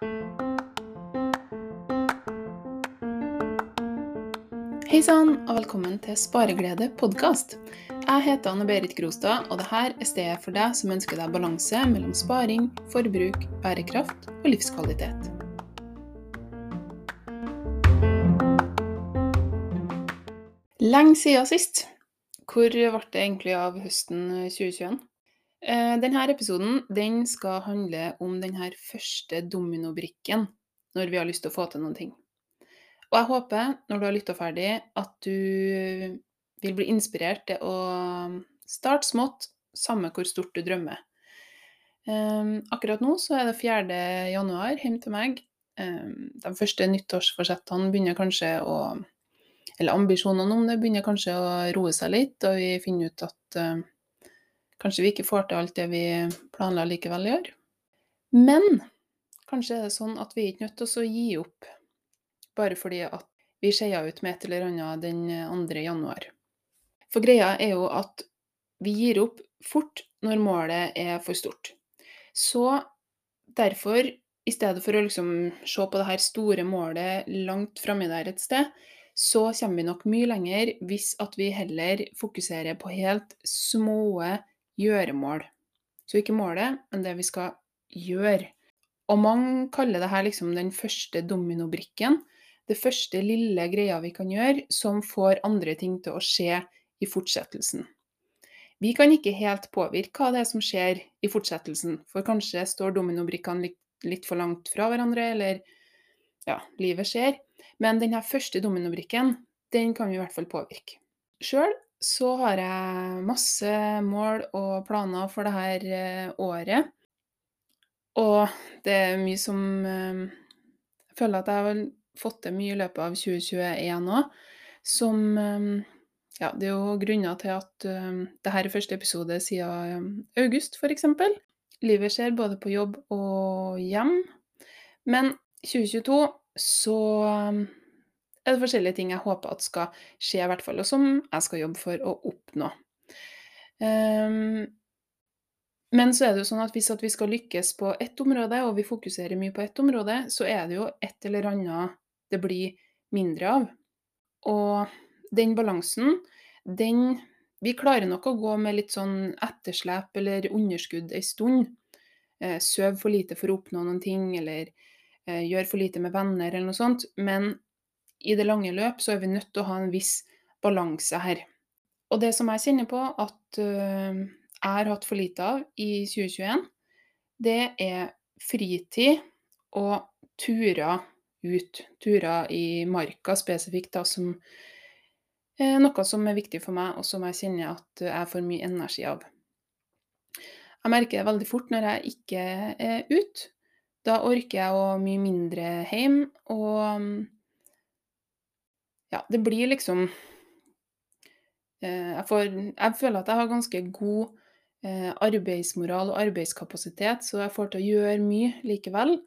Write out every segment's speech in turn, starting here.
Hei sann, og velkommen til Spareglede podkast. Jeg heter Anne Berit Grostad, og dette er stedet for deg som ønsker deg balanse mellom sparing, forbruk, bærekraft og livskvalitet. Lenge siden sist. Hvor ble det egentlig av høsten 2021? Eh, denne episoden den skal handle om denne første dominobrikken når vi har lyst til å få til noen ting. Og jeg håper, når du har lytta ferdig, at du vil bli inspirert til å starte smått, samme hvor stort du drømmer. Um, akkurat nå så er det 4. januar hjemme til meg. Um, de første nyttårsforsettene begynner kanskje å Eller ambisjonene om det begynner kanskje å roe seg litt, og vi finner ut at kanskje vi ikke får til alt det vi planla likevel gjør. Men kanskje er det sånn at vi er ikke nødt til å gi opp bare fordi at vi skeia ut med et eller annet den 2. januar. For greia er jo at vi gir opp fort når målet er for stort. Så derfor, i stedet for å liksom se på det her store målet langt framme der et sted, så kommer vi nok mye lenger hvis at vi heller fokuserer på helt små gjøremål. Så ikke målet, men det vi skal gjøre. Og mange kaller det her liksom den første dominobrikken det første lille greia vi kan gjøre som får andre ting til å skje i fortsettelsen. Vi kan ikke helt påvirke hva det er som skjer i fortsettelsen, for kanskje står dominobrikkene litt, for langt fra hverandre, eller ja, livet skjer. Men denne første dominobrikken, den kan vi i hvert fall påvirke. Sjøl så har jeg masse mål og planer for dette her året. Og det er mye som eh, Jeg føler at jeg har fått til mye i løpet av 2021 òg, som ehm, ja, det er jo grunner til at det dette er første episode siden august, f.eks. Livet skjer både på jobb og hjem. Men 2022 så er det forskjellige ting jeg håper at skal skje, i hvert fall, og som jeg skal jobbe for å oppnå. Um, men så er det jo sånn at hvis at vi skal lykkes på ett område, og vi fokuserer mye på ett område, så er det jo et eller annet det blir mindre av. Og den balansen, den Vi klarer nok å gå med litt sånn etterslep eller underskudd ei stund. Eh, Søv for lite for å oppnå noen ting, eller eh, gjør for lite med venner, eller noe sånt. Men i det lange løp så er vi nødt til å ha en viss balanse her. Og det som jeg kjenner på at jeg har hatt for lite av i 2021, det er fritid og turer ut. Turer i marka spesifikt, da, som er noe som er viktig for meg, og som jeg kjenner at jeg får mye energi av. Jeg merker det veldig fort når jeg ikke er ute. Da orker jeg å mye mindre hjemme, ja, det blir liksom eh, jeg, får, jeg, føler at jeg har ganske god eh, arbeidsmoral og arbeidskapasitet, så jeg får til å gjøre mye likevel.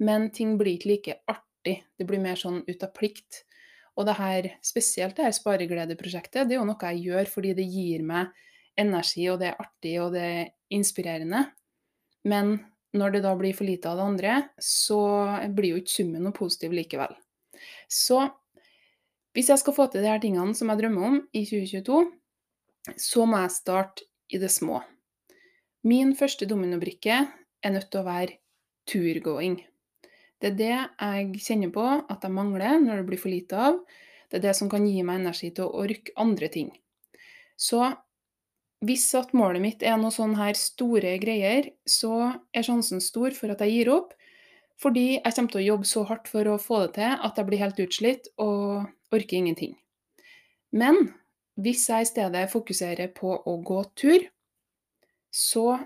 Men ting blir ikke like artig. Det blir mer sånn ut av plikt. Og det her, spesielt det her sparegledeprosjektet, det er jo noe jeg gjør fordi det gir meg energi, og det er artig, og det er inspirerende. Men når det da blir for lite av det andre, så blir jo ikke summen noe positiv likevel. Så hvis jeg skal få til de her tingene som jeg drømmer om i 2022, så må jeg starte i det små. Min første dominobrikke er nødt til å være turgåing. Det er det jeg kjenner på at jeg mangler når det blir for lite av. Det er det som kan gi meg energi til å rykke andre ting. Så hvis at målet mitt er noe sånn her store greier, så er sjansen stor for at jeg gir opp. Fordi jeg kommer til å jobbe så hardt for å få det til at jeg blir helt utslitt og orker ingenting. Men hvis jeg i stedet fokuserer på å gå tur, så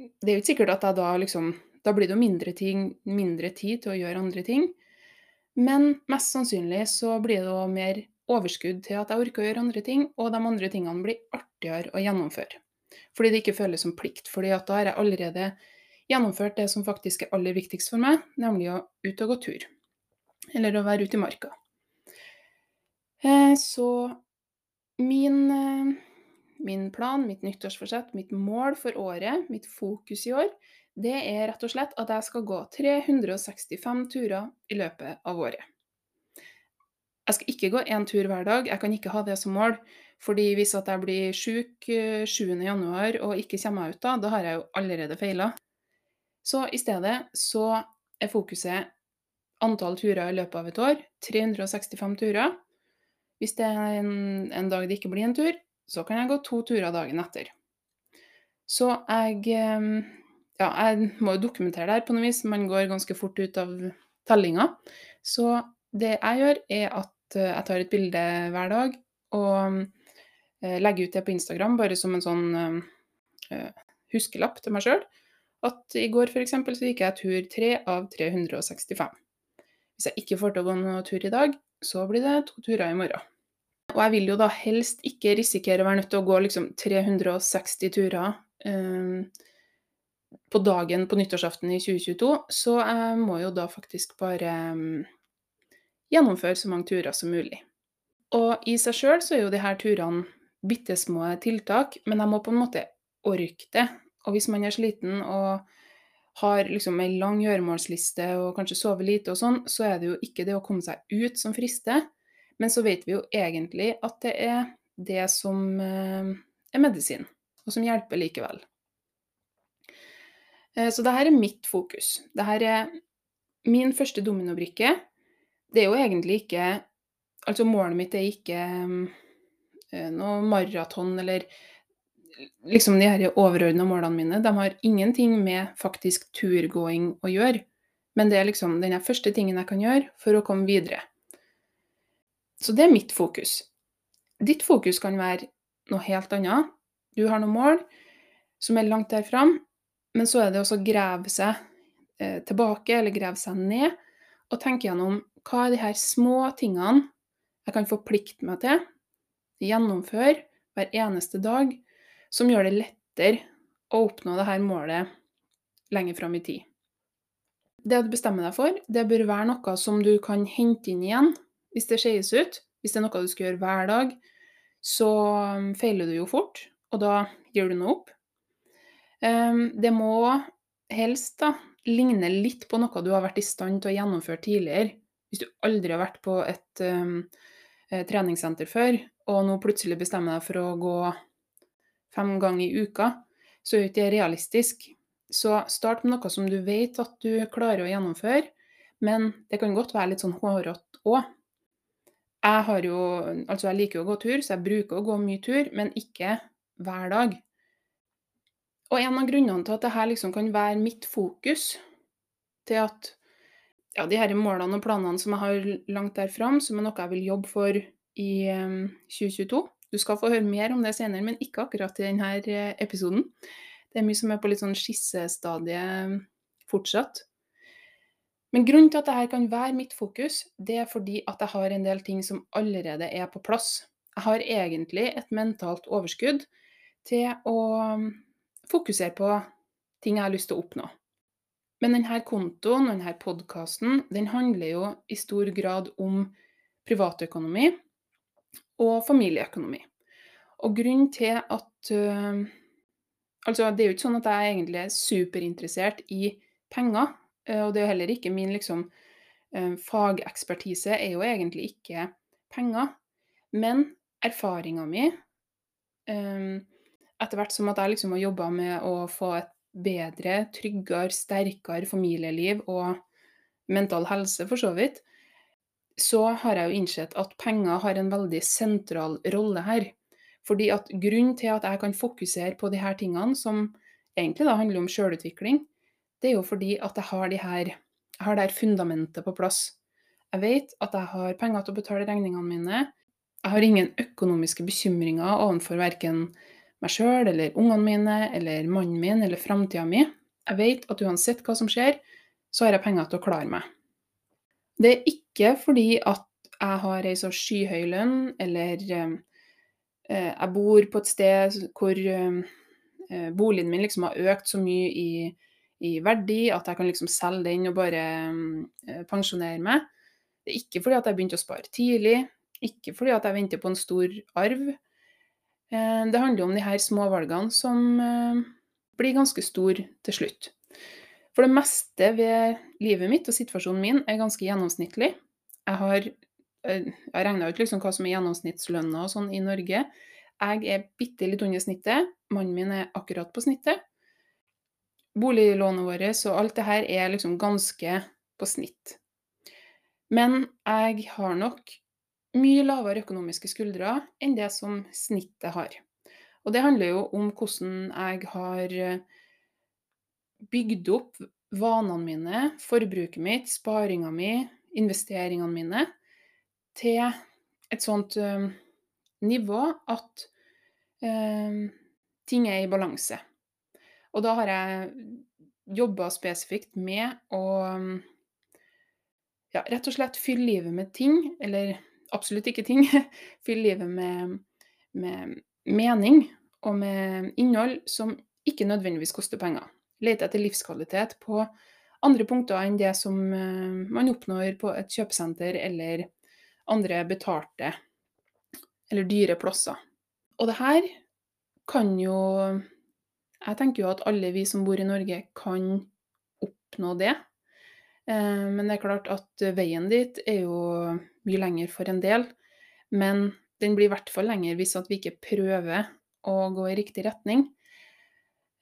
Det er jo ikke sikkert at jeg da liksom da blir det jo mindre, ting, mindre tid til å gjøre andre ting. Men mest sannsynlig så blir det jo mer overskudd til at jeg orker å gjøre andre ting, og de andre tingene blir artigere å gjennomføre. Fordi det ikke føles som plikt. fordi da har jeg allerede gjennomført det som faktisk er aller viktigst for meg, nemlig å ut og gå tur. Eller å være ute i marka. Eh, så min, eh, min plan, mitt nyttårsforsett, mitt mål for året, mitt fokus i år, det er rett og slett at jeg skal gå 365 turer i løpet av året. Jeg skal ikke gå én tur hver dag, jeg kan ikke ha det som mål. Fordi hvis at jeg blir sjuk 7.1 og ikke kommer meg ut da, da har jeg jo allerede feila. Så i stedet så er fokuset antall turer i løpet av et år. 365 turer. Hvis det er en, en dag det ikke blir en tur, så kan jeg gå to turer dagen etter. Så jeg Ja, jeg må jo dokumentere det her på noe vis. Man går ganske fort ut av tellinga. Så det jeg gjør, er at eh, jeg tar et bilde hver dag og eh, legger ut det på Instagram bare som en sånn uh, huskelapp til meg sjøl. At i går f.eks. så gikk jeg tur 3 av 365. Hvis jeg ikke får til å gå noen tur i dag, så blir det to turer i morgen. Og jeg vil jo da helst ikke risikere å være nødt til å gå liksom 360 turer eh, på dagen på nyttårsaften i 2022, så jeg må jo da faktisk bare eh, gjennomføre så mange turer som mulig. Og i seg sjøl så er jo de her turene bitte små tiltak, men jeg må på en måte orke det. Og hvis man er sliten og har liksom ei lang gjøremålsliste og kanskje sover lite og sånn, så er det jo ikke det å komme seg ut som frister. Men så vet vi jo egentlig at det er det som eh, er medisin og som hjelper likevel. Så så dette er mitt fokus. Dette er min første dominobrikke. Det er jo egentlig ikke Altså, målet mitt er ikke eh, noe maraton eller liksom de her overordna målene mine. De har ingenting med faktisk turgåing å gjøre. Men det er liksom den første tingen jeg kan gjøre for å komme videre. Så det er mitt fokus. Ditt fokus kan være noe helt annet. Du har noen mål som er langt der fram, men så er det også å grave seg eh, tilbake, eller grave seg ned, og tenke gjennom hva er de her små tingene jeg kan forplikte meg til, gjennomføre hver eneste dag, som gjør det lettere å oppnå det her målet lenger fram i tid. Det du bestemmer deg for, det bør være noe som du kan hente inn igjen hvis det skeies ut. Hvis det er noe du skal gjøre hver dag, så um, feiler du jo fort og da gir du noe opp. Ehm, det må helst da ligne litt på noe du har vært i stand til å gjennomføre tidligere. Hvis du aldri har vært på et um, treningssenter før, og nå plutselig bestemmer deg for å gå fem ganger i uka, så er ikke det realistisk. Så start med noe som du vet at du klarer å gjennomføre, men det kan godt være litt sånn hårete òg. Jeg har jo Altså, jeg liker jo å gå tur, så jeg bruker å gå mye tur, men ikke hver dag. Og en av grunnene til at dette liksom kan være mitt fokus, til at ja, de her målene og planene som jeg har langt der fram, som er noe jeg vil jobbe for i 2022 Du skal få høre mer om det senere, men ikke akkurat i denne eh, episoden. Det er mye som er på litt sånn skissestadie fortsatt. Men grunnen til at dette kan være mitt fokus, det er fordi at jeg har en del ting som allerede er på plass. Jeg har egentlig et mentalt overskudd til å um, fokusere på ting jeg har lyst til å oppnå. Men denne kontoen og denne podkasten den handler jo i stor grad om privatøkonomi og familieøkonomi. Og grunnen til at uh, Altså, det er jo ikke sånn at jeg egentlig er superinteressert i penger. Uh, og det er jo heller ikke min liksom uh, Fagekspertise er jo egentlig ikke penger. Men erfaringa mi um, etter hvert som at jeg liksom har jobba med å få et bedre, tryggere, sterkere familieliv og mental helse, for så vidt, så har jeg jo innsett at penger har en veldig sentral rolle her. Fordi at Grunnen til at jeg kan fokusere på de her tingene, som egentlig da handler om sjølutvikling, det er jo fordi at jeg har, de her, jeg har det her fundamentet på plass. Jeg vet at jeg har penger til å betale regningene mine. Jeg har ingen økonomiske bekymringer overfor verken meg sjøl eller ungene mine eller mannen min eller framtida mi. Jeg vet at uansett hva som skjer, så har jeg penger til å klare meg. Det er ikke fordi at jeg har ei så skyhøy lønn, eller eh, jeg bor på et sted hvor eh, boligen min liksom har økt så mye i, i, verdi at jeg kan liksom selge den og bare eh, pensjonere meg. Det er ikke fordi at jeg begynte å spare tidlig, ikke fordi at jeg venter på en stor arv. Eh, det handler om de her små valgene som eh, blir ganske store til slutt. For det meste ved livet mitt og situasjonen min er ganske gjennomsnittlig. Jeg har jeg regna ut liksom hva som er gjennomsnittslønna og sånn i Norge. Jeg er bitte litt under snittet. Mannen min er akkurat på snittet. Boliglånet vårt og alt det her er liksom ganske på snitt. Men jeg har nok mye lavere økonomiske skuldre enn det som snittet har. Og det handler jo om hvordan jeg har eh, bygd opp vanene mine, forbruket mitt, sparinga mi, investeringene mine, til et sånt uh, nivå at uh, ting er i balanse. Og da har jeg jobba spesifikt med å ja, rett og slett fylle livet med ting, eller absolutt ikke ting, fylle livet med, med mening og med innhold som ikke nødvendigvis koster penger lete etter livskvalitet på andre punkter enn det som eh, man oppnår på et kjøpesenter eller andre betalte eller dyre plasser. Og det her kan jo Jeg tenker jo at alle vi som bor i Norge, kan oppnå det. Eh, men det er klart at veien dit er jo mye lenger for en del. Men den blir i hvert fall lenger hvis vi ikke prøver å gå i riktig retning.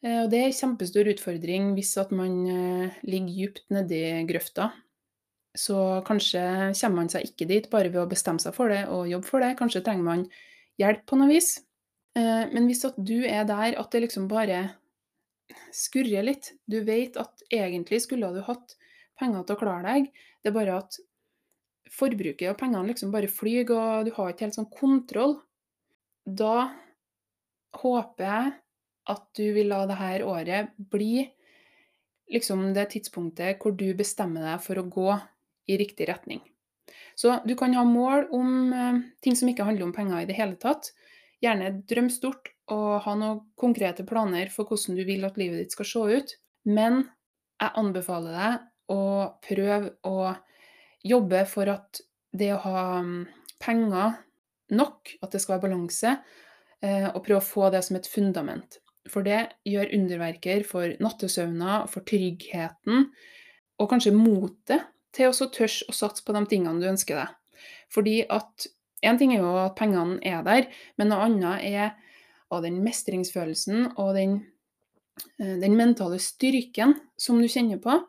Eh, og det er en kjempestor utfordring hvis man eh, ligger dypt nedi grøfta. Så kanskje kommer man seg ikke dit bare ved å bestemme seg for det og jobbe for det. Kanskje trenger man hjelp på noe vis. Eh, men hvis at du er der at det liksom bare skurrer litt, du vet at egentlig skulle du hatt penger til å klare deg, det er bare at forbruket og pengene liksom bare flyr, og du har ikke helt sånn kontroll, da håper jeg at du vil la dette året bli liksom det tidspunktet hvor du bestemmer deg for å gå i riktig retning. Så du kan ha mål om eh, ting som ikke handler om penger i det hele tatt. Gjerne drøm stort og ha noen konkrete planer for hvordan du vil at livet ditt skal se ut. Men jeg anbefaler deg å prøve å jobbe for at det å ha mm, penger nok, at det skal være balanse, eh, og prøve å få det som et fundament. For det gjør underverker for nattesøvna, for tryggheten, og kanskje motet til å tørre å satse på de tingene du ønsker deg. Fordi at Én ting er jo at pengene er der, men noe annet er den mestringsfølelsen og den, eh, den mentale styrken som du kjenner på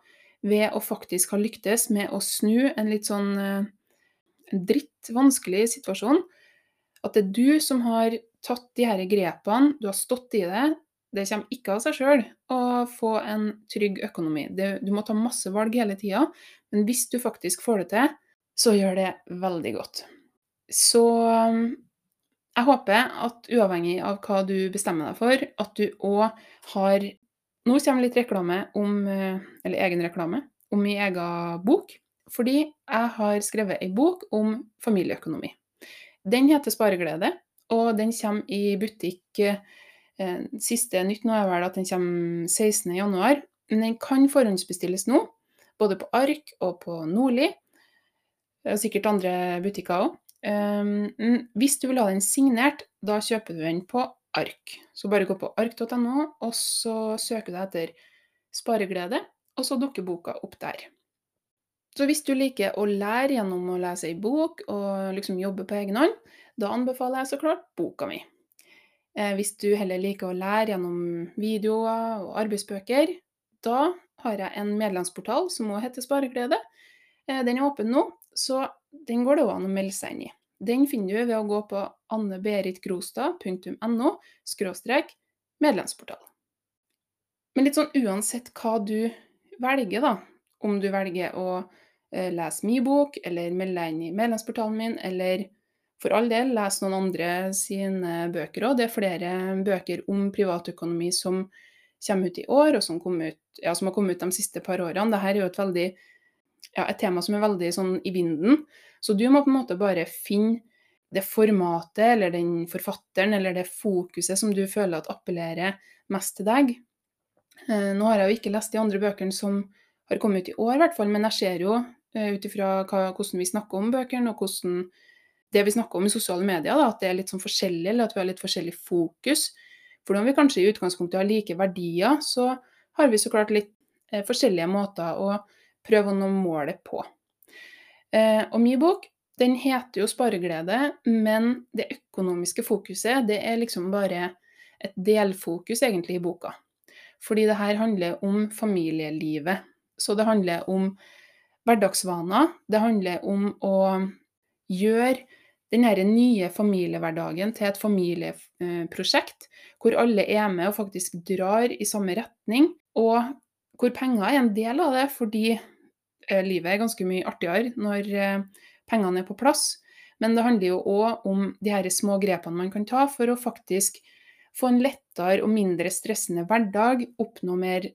ved å faktisk ha lyktes med å snu en litt sånn eh, dritt vanskelig situasjon. At det er du som har tatt de her grepene, du har stått i det, det kommer ikke av seg sjøl å få en trygg økonomi. Det, du må ta masse valg hele tida, men hvis du faktisk får det til, så gjør det veldig godt. Så um, jeg håper at uavhengig av hva du bestemmer deg for, at du òg har Nå kommer litt reklame om eh, Eller egen reklame om min egen bok. Fordi jeg har skrevet ei bok om familieøkonomi. Den heter Spareglede, og den kommer i butikk Eh, siste nytt nå er vel at den kommer 16.1, men den kan forhåndsbestilles nå. Både på Ark og på Nordli. Og sikkert andre butikker òg. Um, hvis du vil ha den signert, da kjøper du den på Ark. Så bare gå på ark.no, og så søker du etter Spareglede, og så dukker boka opp der. Så hvis du liker å lære gjennom å lese ei bok og liksom jobbe på egen hånd, da anbefaler jeg så klart boka mi. Eh, hvis du heller liker å lære gjennom videoer og arbeidsbøker, da har jeg en medlemsportal som òg heter Spareglede. Eh, den er åpen nå, så den går det òg an å melde seg inn i. Den finner du ved å gå på anneberitgrostad.no medlemsportal. Men litt sånn uansett hva du velger, da, om du velger å eh, lese min bok, eller melde deg inn i medlemsportalen min, eller for all del, les noen andre sine bøker òg. Det er flere bøker om privatøkonomi som kommer ut i år, og som, ut, ja, som har kommet ut de siste par årene. Dette er jo et, veldig, ja, et tema som er veldig sånn i vinden. Så du må på en måte bare finne det formatet, eller den forfatteren, eller det fokuset som du føler at appellerer mest til deg. Eh, nå har jeg jo ikke lest de andre bøkene som har kommet ut i år, i hvert fall, men jeg ser jo eh, ut ifra hvordan vi snakker om bøkene, og hvordan det vi snakker om i sosiale medier, da, at det er litt sånn forskjellig, eller at vi har litt forskjellig fokus. For om vi kanskje i utgangspunktet har like verdier, så har vi så klart litt eh, forskjellige måter å prøve å nå målet på. Eh, og min bok den heter jo 'Spareglede', men det økonomiske fokuset det er liksom bare et delfokus egentlig i boka. Fordi det her handler om familielivet. Så det handler om hverdagsvaner. Det handler om å gjøre denne nye familiehverdagen til et familieprosjekt, hvor alle er med og faktisk drar i samme retning, og hvor penger er en del av det, fordi eh, livet er ganske mye artigere når eh, pengene er på plass. Men det handler jo òg om de her små grepene man kan ta for å faktisk få en lettere og mindre stressende hverdag, oppnå mer,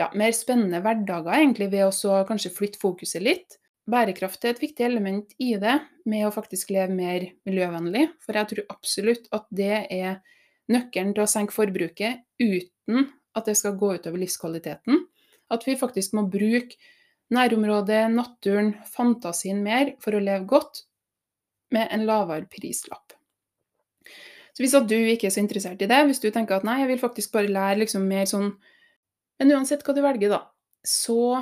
ja, mer spennende hverdager egentlig ved å kanskje flytte fokuset litt. Bærekraft er et viktig element i det, med å faktisk leve mer miljøvennlig. For jeg tror absolutt at det er nøkkelen til å senke forbruket uten at det skal gå utover livskvaliteten. At vi faktisk må bruke nærområdet, naturen, fantasien mer for å leve godt med en lavere prislapp. Så hvis at du ikke er så interessert i det, hvis du tenker at nei, jeg vil faktisk bare lære liksom mer sånn Men uansett hva du velger, da, så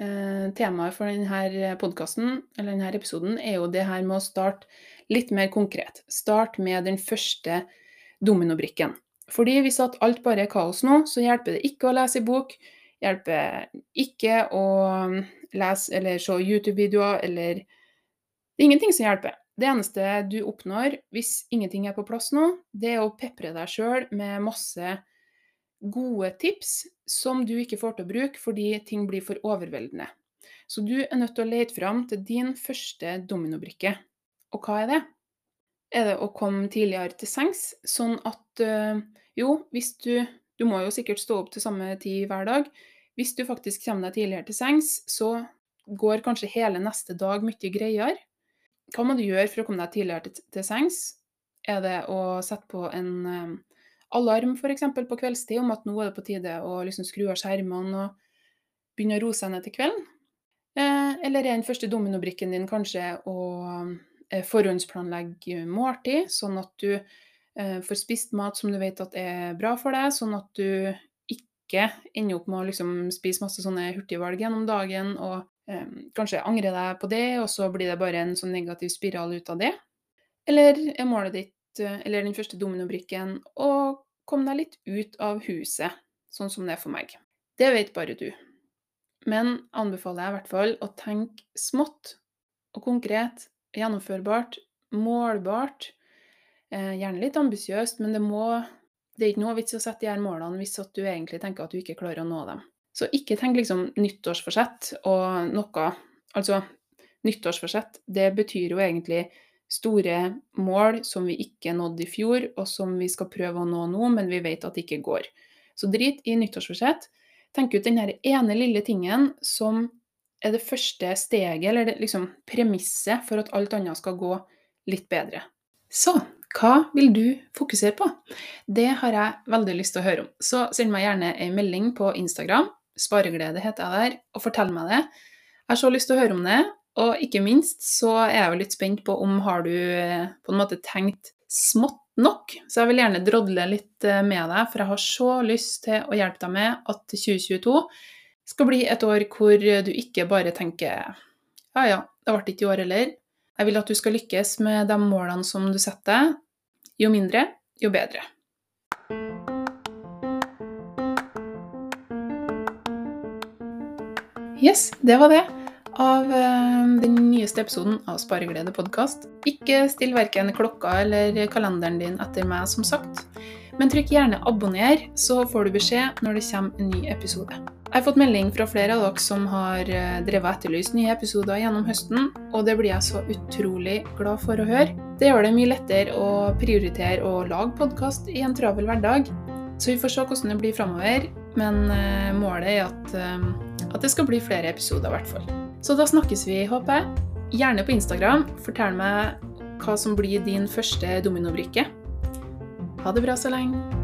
eh, Temaet for denne podkasten, eller denne episoden, er jo det her med å starte litt mer konkret. Start med den første dominobrikken. Fordi hvis at alt bare er kaos nå, så hjelper det ikke å lese i bok. Hjelper ikke å lese eller se YouTube-videoer eller Det er ingenting som hjelper. Det eneste du oppnår hvis ingenting er på plass nå, det er å pepre deg sjøl med masse gode tips som du ikke får til å bruke fordi ting blir for overveldende. Så du er nødt til å lete fram til din første dominobrikke. Og hva er det? Er det å komme tidligere til sengs, sånn at øh, Jo, hvis du Du må jo sikkert stå opp til samme tid hver dag. Hvis du faktisk kommer deg tidligere til sengs, så går kanskje hele neste dag mye greiere. Hva må du gjøre for å komme deg tidligere til, til sengs? Er det å sette på en um, alarm f.eks. på kveldstid om at nå er det på tide å liksom skru av skjermene og begynne å roe seg ned til kvelden? Eh, eller er den første dominobrikken din kanskje å eh, forhåndsplanlegge måltid, sånn at du får spist mat som du vet at er bra for deg, sånn at du ikke ender opp med å liksom spise masse sånne hurtigvalg gjennom dagen og eh, kanskje angre deg på det, og så blir det bare en sånn negativ spiral ut av det. Eller er målet ditt, eh, eller den første dominobrikken, å komme deg litt ut av huset, sånn som det er for meg. Det vet bare du. Men anbefaler jeg i hvert fall å tenke smått og konkret, gjennomførbart, målbart, Eh, gjerne litt ambisiøst, men det må Det er ikke noe vits å sette de her målene hvis du egentlig tenker at du ikke klarer å nå dem. Så ikke tenk liksom nyttårsforsett og noe Altså, nyttårsforsett, det betyr jo egentlig store mål som vi ikke nådde i fjor, og som vi skal prøve å nå nå, men vi vet at det ikke går. Så drit i nyttårsforsett. Tenk ut den ene lille tingen som er det første steget, eller liksom premisset for at alt annet skal gå litt bedre. Så hva vil du fokusere på? Det har jeg veldig lyst til å høre om. Så send meg gjerne en melding på Instagram, Spareglede heter jeg der, og fortell meg det. Jeg har så lyst til å høre om det, og ikke minst så er jeg jo litt spent på om har du eh, på en måte tenkt smått nok. Så jeg vil gjerne drodle litt eh, med deg, for jeg har så lyst til å hjelpe deg med at 2022 skal bli et år hvor du ikke bare tenker ja ja, det ble ikke i år heller. Jeg vil at du skal lykkes med de målene som du setter. Jo mindre, jo bedre. Yes, det var det av eh, den nyeste episoden av Spareglede podkast. Ikke still verken klokka eller kalenderen din etter meg, som sagt. Men trykk gjerne 'abonner', så får du beskjed når det kommer en ny episode. Jeg har fått melding fra flere av dere som har eh, drevet etterlyst nye episoder gjennom høsten, og det blir jeg så utrolig glad for å høre. Det gjør det mye lettere å prioritere å lage podkast i en travel hverdag. Så vi får se hvordan det blir framover, men eh, målet er at, eh, at, det skal bli flere episoder, i hvert fall. Så da snakkes vi, håper jeg. Gjerne på Instagram. Fortell meg hva som blir din første dominobrikke. Ha det bra så lenge.